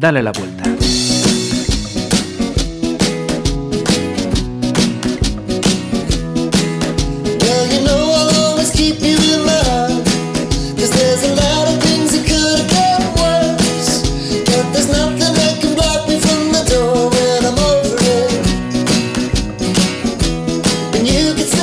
Dale la vuelta.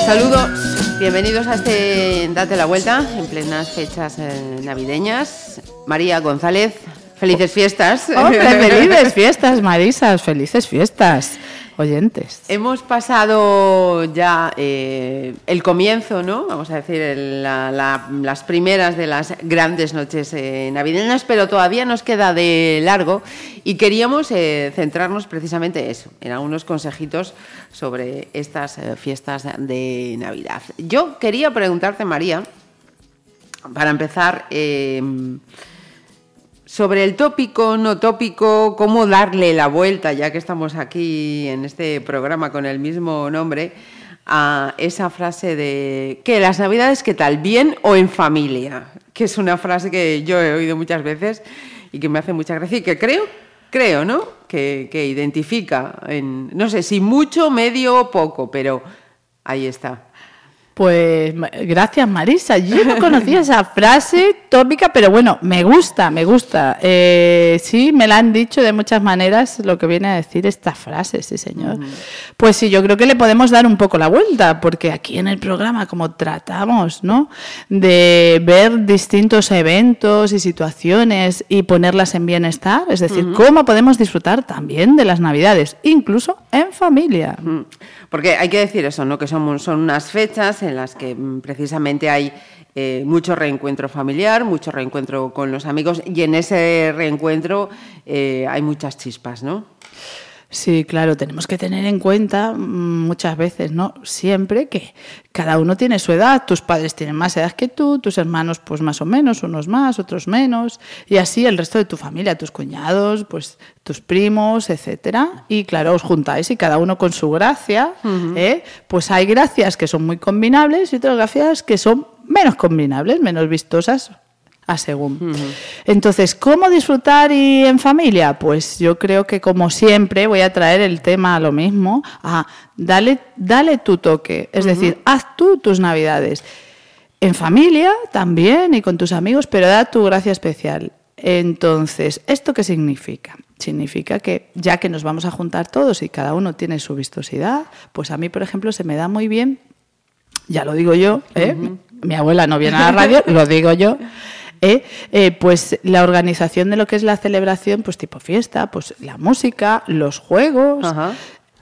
Saludos, bienvenidos a este Date la Vuelta en plenas fechas eh, navideñas. María González, felices fiestas. felices fiestas, Marisas, felices fiestas oyentes. Hemos pasado ya eh, el comienzo, ¿no? Vamos a decir, las primeras de las grandes noches eh, navideñas, pero todavía nos queda de largo y queríamos eh, centrarnos precisamente en eso, en algunos consejitos sobre estas fiestas de Navidad. Yo quería preguntarte, María, para empezar, sobre el tópico, no tópico, cómo darle la vuelta, ya que estamos aquí en este programa con el mismo nombre, a esa frase de que las navidades, ¿qué tal? ¿Bien o en familia? Que es una frase que yo he oído muchas veces y que me hace mucha gracia y que creo, creo, ¿no? Que, que identifica, en, no sé si mucho, medio o poco, pero ahí está. Pues gracias Marisa, yo no conocía esa frase tópica, pero bueno, me gusta, me gusta. Eh, sí, me la han dicho de muchas maneras lo que viene a decir esta frase, sí señor. Pues sí, yo creo que le podemos dar un poco la vuelta, porque aquí en el programa como tratamos, ¿no? De ver distintos eventos y situaciones y ponerlas en bienestar, es decir, cómo podemos disfrutar también de las navidades, incluso en familia. Porque hay que decir eso, ¿no? Que son, son unas fechas en las que mm, precisamente hay eh, mucho reencuentro familiar, mucho reencuentro con los amigos y en ese reencuentro eh, hay muchas chispas, ¿no? Sí, claro, tenemos que tener en cuenta mm, muchas veces, ¿no? Siempre que cada uno tiene su edad, tus padres tienen más edad que tú, tus hermanos pues más o menos, unos más, otros menos, y así el resto de tu familia, tus cuñados, pues tus primos, etcétera. Y claro, os juntáis y cada uno con su gracia, ¿eh? Pues hay gracias que son muy combinables y otras gracias que son menos combinables, menos vistosas a según. Entonces, ¿cómo disfrutar y en familia? Pues yo creo que como siempre voy a traer el tema a lo mismo, a dale, dale tu toque, es decir, haz tú tus navidades. En familia también y con tus amigos, pero da tu gracia especial. Entonces, ¿esto qué significa? Significa que ya que nos vamos a juntar todos y cada uno tiene su vistosidad, pues a mí, por ejemplo, se me da muy bien, ya lo digo yo, ¿eh? mi abuela no viene a la radio, lo digo yo, ¿eh? Eh, pues la organización de lo que es la celebración, pues tipo fiesta, pues la música, los juegos.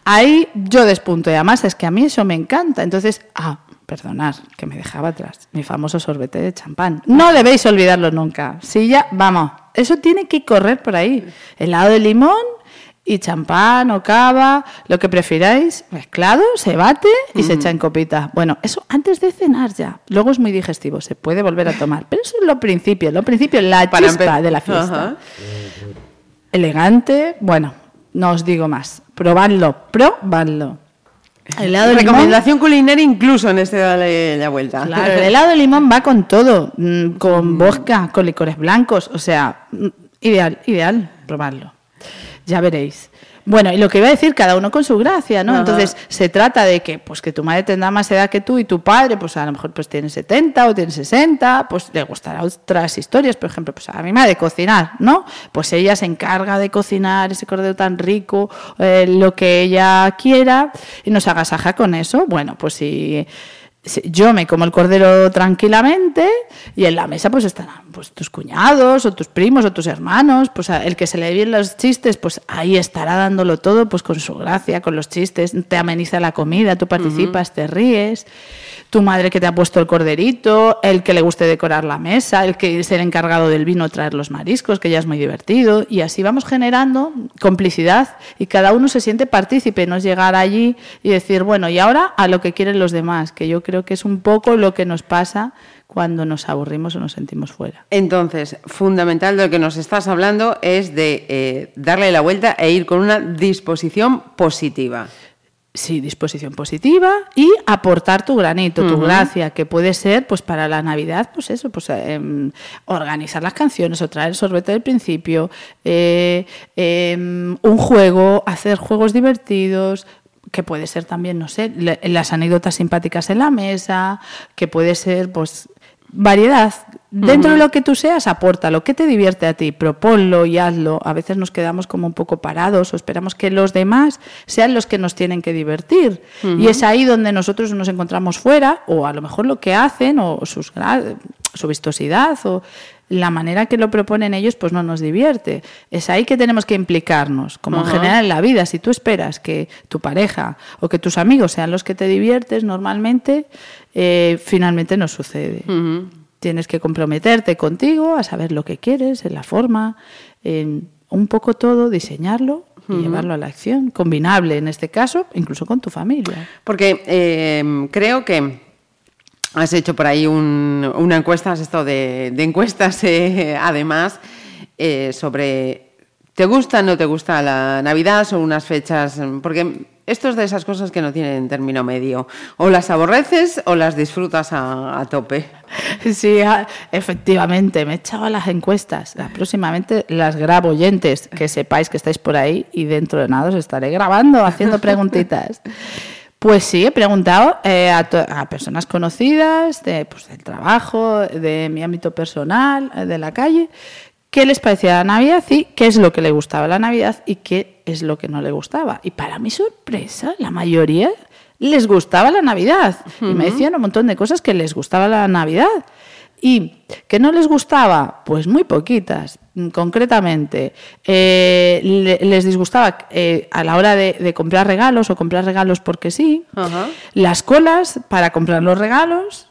Ahí yo despunto y además es que a mí eso me encanta. Entonces, ah, perdonad, que me dejaba atrás, mi famoso sorbete de champán. No debéis olvidarlo nunca. Si ya, vamos, eso tiene que correr por ahí. Helado de limón y champán o cava, lo que prefiráis, mezclado, se bate y se echa en copita. Bueno, eso antes de cenar ya. Luego es muy digestivo, se puede volver a tomar. Pero eso es lo principio, lo principio, la chispa de la fiesta. Elegante, bueno, no os digo más. Probadlo, probadlo. Helado de Recomendación culinaria incluso en este de la vuelta. Claro, el helado de limón va con todo, mm, con vodka, con licores blancos, o sea, mm, ideal, ideal, probarlo ya veréis. Bueno, y lo que iba a decir, cada uno con su gracia, ¿no? Entonces, se trata de que, pues, que tu madre tendrá más edad que tú y tu padre, pues, a lo mejor, pues, tiene 70 o tiene 60, pues, le gustará otras historias, por ejemplo, pues, a mi madre cocinar, ¿no? Pues ella se encarga de cocinar ese cordero tan rico, eh, lo que ella quiera, y nos agasaja con eso. Bueno, pues si yo me como el cordero tranquilamente y en la mesa pues estarán pues tus cuñados o tus primos o tus hermanos, pues el que se le bien los chistes, pues ahí estará dándolo todo pues con su gracia, con los chistes, te ameniza la comida, tú participas, te ríes. Tu madre que te ha puesto el corderito, el que le guste decorar la mesa, el que es el encargado del vino traer los mariscos, que ya es muy divertido, y así vamos generando complicidad y cada uno se siente partícipe, no es llegar allí y decir, bueno, y ahora a lo que quieren los demás, que yo creo que es un poco lo que nos pasa cuando nos aburrimos o nos sentimos fuera. Entonces, fundamental de lo que nos estás hablando es de eh, darle la vuelta e ir con una disposición positiva. Sí, disposición positiva y aportar tu granito, tu gracia, que puede ser, pues para la Navidad, pues eso, pues em, organizar las canciones o traer el sorbete del principio, eh, em, un juego, hacer juegos divertidos, que puede ser también, no sé, las anécdotas simpáticas en la mesa, que puede ser, pues, variedad. Dentro de lo que tú seas, aporta lo que te divierte a ti, proponlo y hazlo. A veces nos quedamos como un poco parados o esperamos que los demás sean los que nos tienen que divertir. Y es ahí donde nosotros nos encontramos fuera, o a lo mejor lo que hacen, o sus, su vistosidad, o la manera que lo proponen ellos, pues no nos divierte. Es ahí que tenemos que implicarnos, como en general en la vida. Si tú esperas que tu pareja o que tus amigos sean los que te diviertes normalmente, eh, finalmente no sucede. Tienes que comprometerte contigo a saber lo que quieres, en la forma, en un poco todo, diseñarlo y llevarlo a la acción, combinable en este caso, incluso con tu familia. Porque eh, creo que has hecho por ahí una encuesta, has estado de, encuestas eh, además, sobre ¿te gusta o no te gusta la Navidad? Son unas fechas, porque esto es de esas cosas que no tienen término medio. O las aborreces o las disfrutas a, tope. Sí, efectivamente, me he echado a las encuestas. Próximamente las grabo oyentes, que sepáis que estáis por ahí y dentro de nada os estaré grabando, haciendo preguntitas. Pues sí, he preguntado eh, a, personas conocidas de, pues, del trabajo, de mi ámbito personal, de la calle, qué les parecía la Navidad y qué es lo que le gustaba la Navidad y qué es lo que no le gustaba. Y para mi sorpresa, la mayoría les gustaba la Navidad. Y me decían un montón de cosas que les gustaba la Navidad. Y que no les gustaba, pues muy poquitas. Concretamente, eh, les disgustaba eh, a la hora de, comprar regalos o comprar regalos porque sí, las colas para comprar los regalos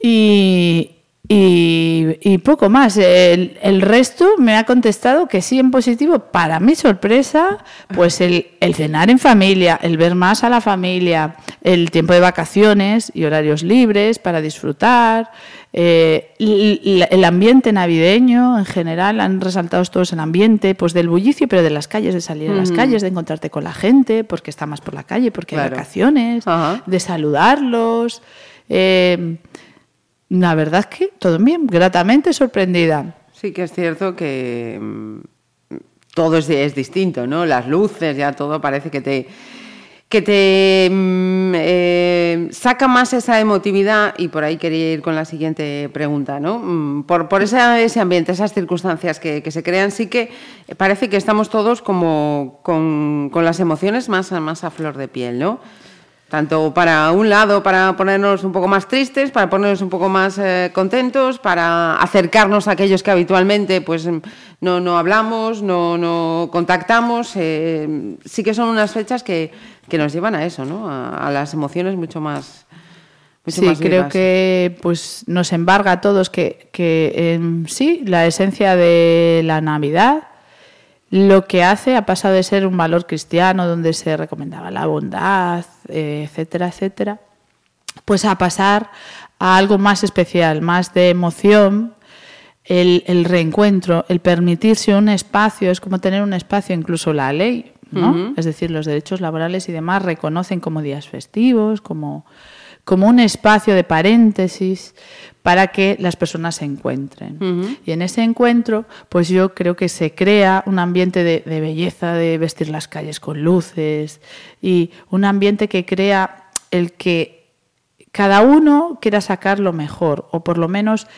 y, y, poco más. El, resto me ha contestado que sí en positivo. Para mi sorpresa, pues el, cenar en familia, el ver más a la familia, el tiempo de vacaciones y horarios libres para disfrutar, eh, el, ambiente navideño en general, han resaltado todos el ambiente pues del bullicio, pero de las calles, de salir a las calles, de encontrarte con la gente, porque está más por la calle, porque hay vacaciones, de saludarlos. Eh, la verdad es que todo bien, gratamente sorprendida. Sí que es cierto que mm, todo es, distinto, ¿no? Las luces, ya todo parece que te que te mm, eh, saca más esa emotividad y por ahí quería ir con la siguiente pregunta, ¿no? Mm, por, por ese, ambiente, esas circunstancias que, que, se crean, sí que parece que estamos todos como con, con las emociones más, más a flor de piel, ¿no? Tanto para un lado, para ponernos un poco más tristes, para ponernos un poco más eh, contentos, para acercarnos a aquellos que habitualmente pues, no, no hablamos, no, no contactamos. Eh, sí que son unas fechas que, que, nos llevan a eso, ¿no? a, las emociones mucho más. sí, creo que pues nos embarga a todos que, que sí, la esencia de la Navidad lo que hace ha pasado de ser un valor cristiano donde se recomendaba la bondad, eh, etcétera, etcétera, pues a pasar a algo más especial, más de emoción, el, reencuentro, el permitirse un espacio, es como tener un espacio, incluso la ley, ¿no? Es decir, los derechos laborales y demás reconocen como días festivos, como, como un espacio de paréntesis para que las personas se encuentren. Y en ese encuentro, pues yo creo que se crea un ambiente de, belleza, de vestir las calles con luces y un ambiente que crea el que cada uno quiera sacar lo mejor, o por lo menos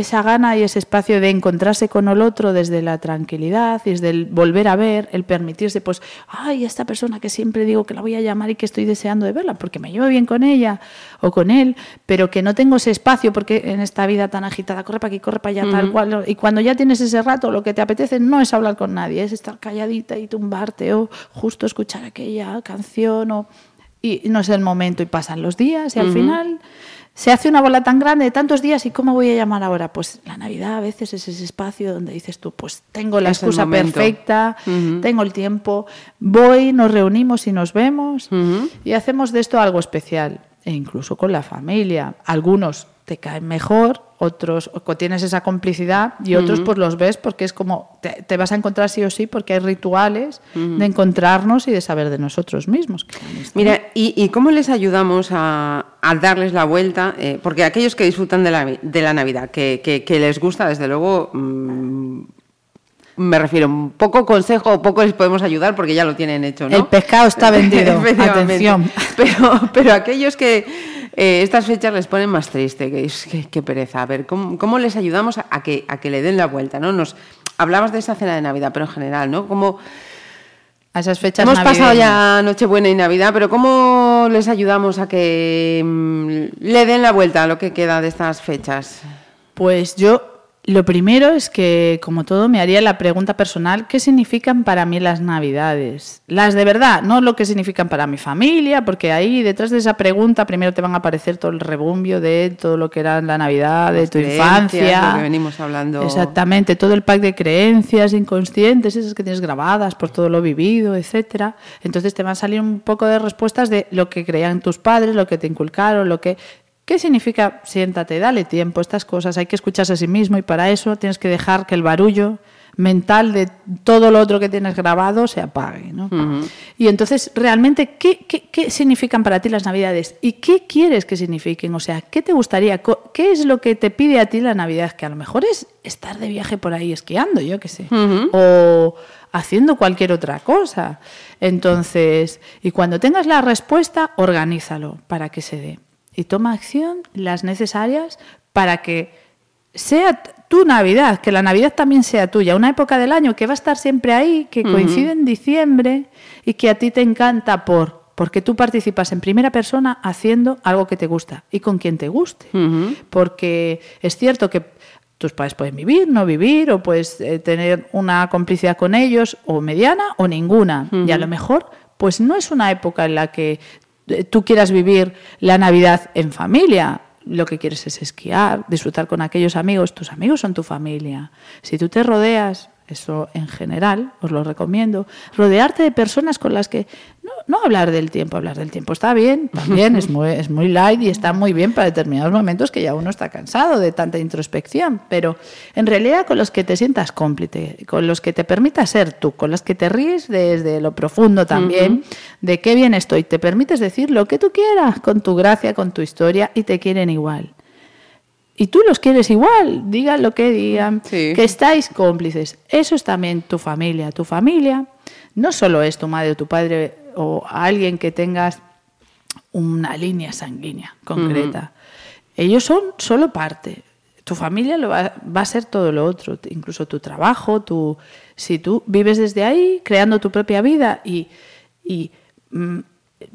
esa gana y ese espacio de encontrarse con el otro desde la tranquilidad y desde el volver a ver, el permitirse, pues, ay, esta persona que siempre digo que la voy a llamar y que estoy deseando de verla porque me llevo bien con ella o con él, pero que no tengo ese espacio porque en esta vida tan agitada, corre para aquí, corre para allá, tal cual. Y cuando ya tienes ese rato, lo que te apetece no es hablar con nadie, es estar calladita y tumbarte o justo escuchar aquella canción o... Y no es el momento y pasan los días y al final se hace una bola tan grande de tantos días y ¿cómo voy a llamar ahora? Pues la Navidad a veces es ese espacio donde dices tú, pues tengo la excusa perfecta, tengo el tiempo, voy, nos reunimos y nos vemos y hacemos de esto algo especial, e incluso con la familia. Algunos te caen mejor, otros o tienes esa complicidad y otros pues los ves porque es como te, vas a encontrar sí o sí porque hay rituales de encontrarnos y de saber de nosotros mismos. Mira, ¿y, cómo les ayudamos a, darles la vuelta? Eh, porque aquellos que disfrutan de la, de la Navidad, que, les gusta, desde luego... Mm, me refiero, un poco consejo o poco les podemos ayudar porque ya lo tienen hecho, ¿no? El pescado está vendido, atención. Pero, pero aquellos que eh, estas fechas les ponen más triste, que, que, pereza. A ver, ¿cómo, les ayudamos a, que, a que le den la vuelta? ¿no? Nos Hablabas de esa cena de Navidad, pero en general, ¿no? ¿Cómo, a esas fechas Hemos pasado ya Nochebuena y Navidad, pero ¿cómo les ayudamos a que mm, le den la vuelta a lo que queda de estas fechas? Pues yo lo primero es que, como todo, me haría la pregunta personal, ¿qué significan para mí las navidades? Las de verdad, no lo que significan para mi familia, porque ahí detrás de esa pregunta primero te van a aparecer todo el rebumbio de todo lo que era la Navidad, de tu infancia. Lo que venimos hablando. Exactamente, todo el pack de creencias inconscientes, esas que tienes grabadas por todo lo vivido, etcétera. Entonces te van a salir un poco de respuestas de lo que creían tus padres, lo que te inculcaron, lo que ¿Qué significa siéntate, dale tiempo? Estas cosas hay que escucharse a sí mismo y para eso tienes que dejar que el barullo mental de todo lo otro que tienes grabado se apague. ¿no? Y entonces, realmente, ¿qué, ¿qué, significan para ti las Navidades? ¿Y qué quieres que signifiquen? O sea, ¿qué te gustaría? ¿Qué es lo que te pide a ti la Navidad? Que a lo mejor es estar de viaje por ahí esquiando, yo qué sé. O haciendo cualquier otra cosa. Entonces, y cuando tengas la respuesta, organízalo para que se dé y toma acción las necesarias para que sea tu Navidad, que la Navidad también sea tuya, una época del año que va a estar siempre ahí, que coincide en diciembre y que a ti te encanta por porque tú participas en primera persona haciendo algo que te gusta y con quien te guste. Porque es cierto que tus padres pueden vivir, no vivir, o puedes eh, tener una complicidad con ellos, o mediana o ninguna. Y a lo mejor, pues no es una época en la que tú quieras vivir la Navidad en familia. Lo que quieres es esquiar, disfrutar con aquellos amigos. Tus amigos son tu familia. Si tú te rodeas eso en general, os lo recomiendo. Rodearte de personas con las que no, no hablar del tiempo, hablar del tiempo está bien, también es muy, es muy light y está muy bien para determinados momentos que ya uno está cansado de tanta introspección, pero en realidad con los que te sientas cómplice, con los que te permita ser tú, con los que te ríes desde lo profundo también, de qué bien estoy, te permites decir lo que tú quieras, con tu gracia, con tu historia y te quieren igual y tú los quieres igual, digan lo que digan, que estáis cómplices. Eso es también tu familia. Tu familia no solo es tu madre o tu padre o alguien que tengas una línea sanguínea concreta. Ellos son solo parte. Tu familia lo va, a ser todo lo otro, incluso tu trabajo, tu, si tú vives desde ahí, creando tu propia vida y, mm,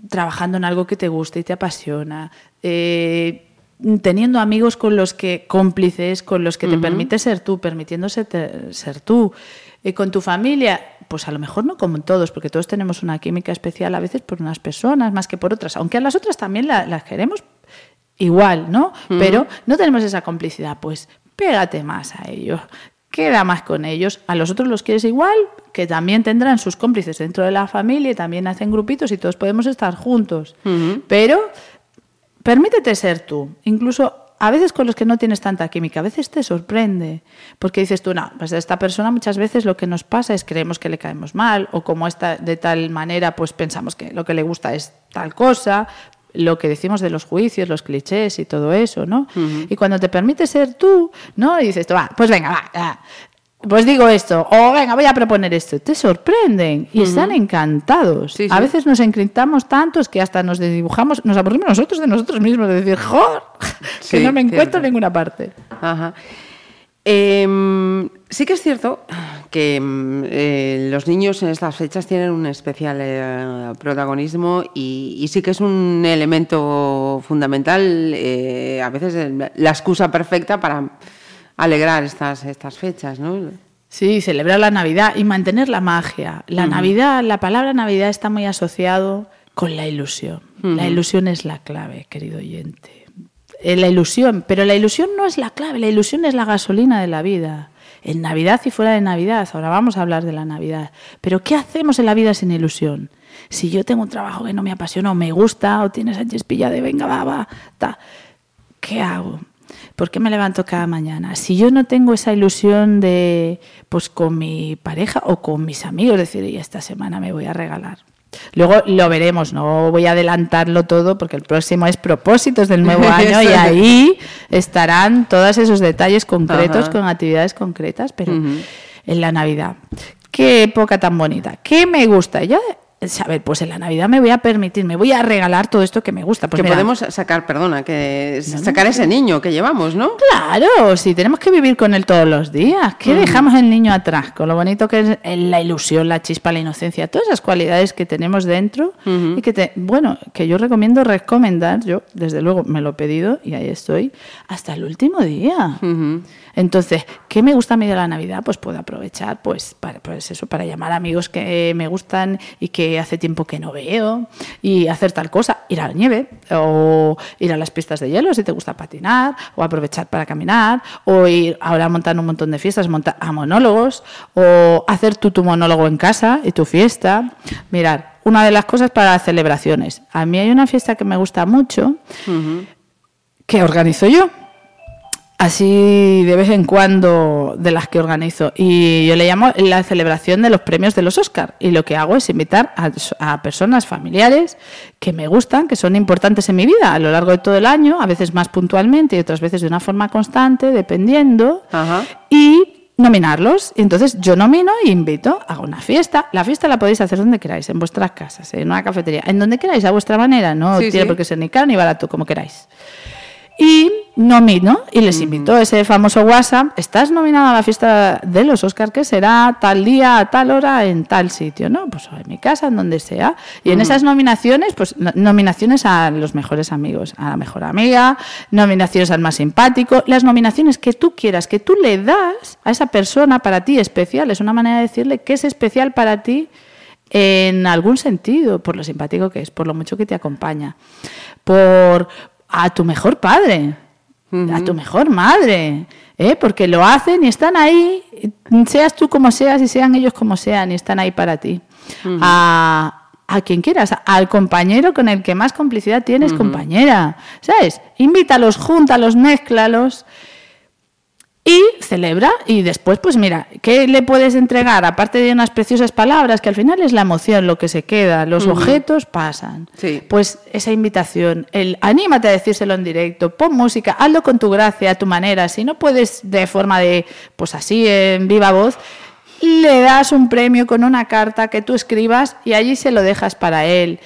trabajando en algo que te gusta y te apasiona, eh, teniendo amigos con los que cómplices, con los que te permite ser tú, permitiéndose ser tú. Y con tu familia, pues a lo mejor no como todos, porque todos tenemos una química especial a veces por unas personas más que por otras, aunque a las otras también las queremos igual, ¿no? Pero no tenemos esa complicidad, pues pégate más a ellos, queda más con ellos. A los otros los quieres igual, que también tendrán sus cómplices dentro de la familia y también hacen grupitos y todos podemos estar juntos. Pero Permítete ser tú, incluso a veces con los que no tienes tanta química, a veces te sorprende, porque dices tú, no, pues a esta persona muchas veces lo que nos pasa es creemos que le caemos mal, o como está de tal manera, pues pensamos que lo que le gusta es tal cosa, lo que decimos de los juicios, los clichés y todo eso, ¿no? Y cuando te permite ser tú, ¿no? Y dices, tú, va, pues venga, va, pues digo esto, o venga, voy a proponer esto, te sorprenden y están encantados. A veces nos encriptamos tantos que hasta nos dibujamos, nos aburrimos nosotros de nosotros mismos, de decir, ¡joder! que no me encuentro en ninguna parte. Em, sí que es cierto que em, eh, los niños en estas fechas tienen un especial eh, protagonismo y, sí que es un elemento fundamental, eh, a veces la excusa perfecta para alegrar estas, estas fechas, ¿no? Sí, celebrar la Navidad y mantener la magia. La Navidad, la palabra Navidad está muy asociado con la ilusión. La ilusión es la clave, querido oyente. Eh, la ilusión, pero la ilusión no es la clave, la ilusión es la gasolina de la vida. En Navidad y fuera de Navidad, ahora vamos a hablar de la Navidad. Pero ¿qué hacemos en la vida sin ilusión? Si yo tengo un trabajo que no me apasiona o me gusta, o tienes a Pilla de venga, va, va, ta, ¿qué hago? ¿Por qué me levanto cada mañana? Si yo no tengo esa ilusión de, pues con mi pareja o con mis amigos, decir, y esta semana me voy a regalar. Luego lo veremos, no voy a adelantarlo todo porque el próximo es propósitos del nuevo año y ahí estarán todos esos detalles concretos con actividades concretas, pero en la Navidad. Qué época tan bonita, qué me gusta. Yo a ver, pues en la Navidad me voy a permitir, me voy a regalar todo esto que me gusta. Pues que podemos sacar, perdona, que sacar ese niño que llevamos, ¿no? Claro, sí, tenemos que vivir con él todos los días. ¿Qué dejamos el niño atrás? Con lo bonito que es la ilusión, la chispa, la inocencia, todas esas cualidades que tenemos dentro y que, te, bueno, que yo recomiendo recomendar, yo desde luego me lo he pedido y ahí estoy, hasta el último día. Entonces, ¿qué me gusta a mí de la Navidad? Pues puedo aprovechar, pues, para, pues eso, para llamar a amigos que me gustan y que hace tiempo que no veo y hacer tal cosa, ir a la nieve o ir a las pistas de hielo si te gusta patinar o aprovechar para caminar o ir ahora a montar un montón de fiestas, montar a monólogos o hacer tú tu monólogo en casa y tu fiesta. Mirar, una de las cosas para las celebraciones. A mí hay una fiesta que me gusta mucho que organizo yo así de vez en cuando de las que organizo. Y yo le llamo la celebración de los premios de los Oscar. Y lo que hago es invitar a, personas familiares que me gustan, que son importantes en mi vida a lo largo de todo el año, a veces más puntualmente y otras veces de una forma constante, dependiendo. Y nominarlos. Y entonces yo nomino e invito, hago una fiesta. La fiesta la podéis hacer donde queráis, en vuestras casas, en una cafetería, en donde queráis, a vuestra manera. No tiene por qué ser ni caro ni barato, como queráis. Y nomino y les invito a ese famoso WhatsApp. Estás nominado a la fiesta de los Oscar que será tal día, a tal hora, en tal sitio, ¿no? Pues en mi casa, en donde sea. Y en esas nominaciones, pues nominaciones a los mejores amigos, a la mejor amiga, nominaciones al más simpático, las nominaciones que tú quieras, que tú le das a esa persona para ti especial. Es una manera de decirle que es especial para ti en algún sentido, por lo simpático que es, por lo mucho que te acompaña, por a tu mejor padre, a tu mejor madre, ¿eh? porque lo hacen y están ahí, seas tú como seas y sean ellos como sean, y están ahí para ti. a, a, quien quieras, al compañero con el que más complicidad tienes, compañera, ¿sabes? Invítalos, júntalos, mézclalos y celebra y después pues mira, ¿qué le puedes entregar? Aparte de unas preciosas palabras, que al final es la emoción lo que se queda, los objetos pasan. Pues esa invitación, el anímate a decírselo en directo, pon música, hazlo con tu gracia, a tu manera, si no puedes de forma de, pues así en viva voz, le das un premio con una carta que tú escribas y allí se lo dejas para él.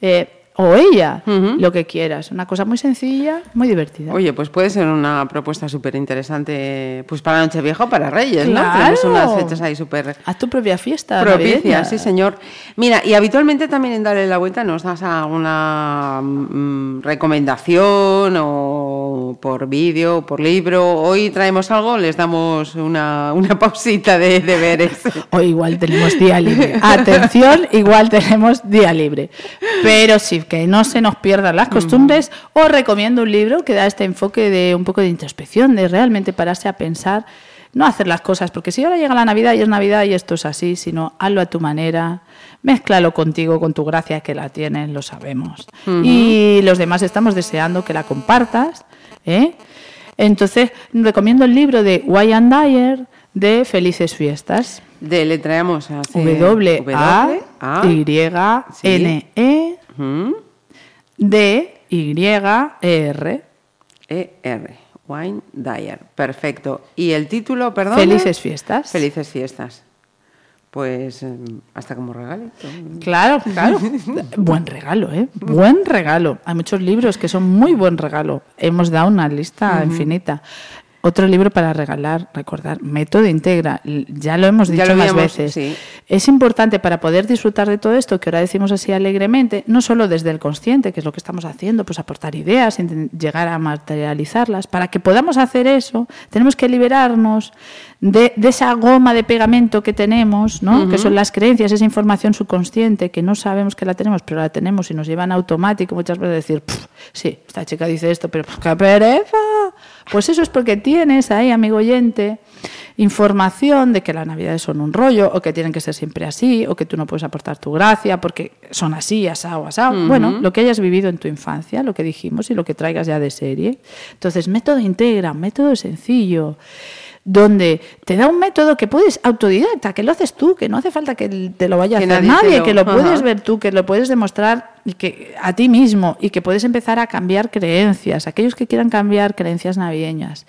Eh, o ella, lo que quieras. Una cosa muy sencilla, muy divertida. Oye, pues puede ser una propuesta súper interesante pues para Nochevieja o para Reyes, ¿no? Tenemos unas fechas ahí súper... Haz tu propia fiesta. Propicia, sí, señor. Mira, y habitualmente también en Darle la Vuelta nos das alguna mm, recomendación o por vídeo o por libro. Hoy traemos algo, les damos una, una pausita de deberes. Hoy igual tenemos día libre. Atención, igual tenemos día libre. Pero sí, que no se nos pierdan las costumbres, os recomiendo un libro que da este enfoque de un poco de introspección, de realmente pararse a pensar, no hacer las cosas, porque si ahora llega la Navidad y es Navidad y esto es así, sino hazlo a tu manera, mézclalo contigo, con tu gracia que la tienes, lo sabemos. Y los demás estamos deseando que la compartas. ¿eh? Entonces, recomiendo el libro de Wyan Dyer de Felices Fiestas. De le traemos a W A Y N E D-Y-E-R. E-R. Wine Dyer. Perfecto. ¿Y el título, perdón? Felices fiestas. Felices fiestas. Pues em, hasta como regalo. Claro, claro. buen regalo, ¿eh? Buen regalo. Hay muchos libros que son muy buen regalo. Hemos dado una lista infinita. Otro libro para regalar, recordar, Método Integra. Ya lo hemos dicho más veces. Es importante para poder disfrutar de todo esto, que ahora decimos así alegremente, no solo desde el consciente, que es lo que estamos haciendo, pues aportar ideas, llegar a materializarlas. Para que podamos hacer eso, tenemos que liberarnos de, esa goma de pegamento que tenemos, ¿no? que son las creencias, esa información subconsciente, que no sabemos que la tenemos, pero la tenemos y nos llevan automático muchas veces a decir, sí, esta chica dice esto, pero qué pereza. Pues eso es porque tienes ahí, amigo oyente, información de que las navidades son un rollo o que tienen que ser siempre así o que tú no puedes aportar tu gracia porque son así, asado, asado. Bueno, lo que hayas vivido en tu infancia, lo que dijimos y lo que traigas ya de serie. Entonces, método integra, método sencillo donde te da un método que puedes autodidacta, que lo haces tú, que no hace falta que te lo vaya a hacer nadie, que lo puedes ver tú, que lo puedes demostrar que, a ti mismo y que puedes empezar a cambiar creencias, aquellos que quieran cambiar creencias navideñas.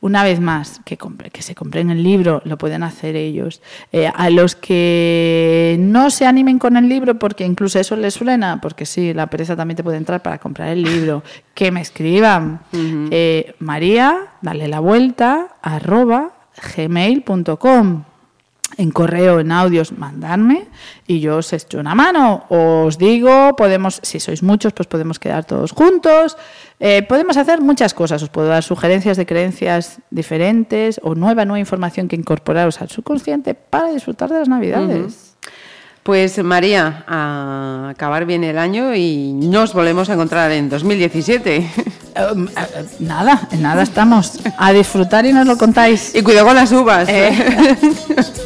Una vez más, que, que se compren el libro, lo pueden hacer ellos. Eh, a los que no se animen con el libro, porque incluso eso les frena, porque sí, la pereza también te puede entrar para comprar el libro, que me escriban. Eh, María, dale la vuelta, arroba gmail.com en correo, en audios, mandarme y yo os echo una mano. Os digo, podemos, si sois muchos, pues podemos quedar todos juntos. Eh, podemos hacer muchas cosas. Os puedo dar sugerencias de creencias diferentes o nueva, nueva información que incorporaros al subconsciente para disfrutar de las Navidades. Pues María, a acabar bien el año y nos volvemos a encontrar en 2017. Eh, eh, nada, en nada estamos. A disfrutar y nos lo contáis. Y cuidado con las uvas.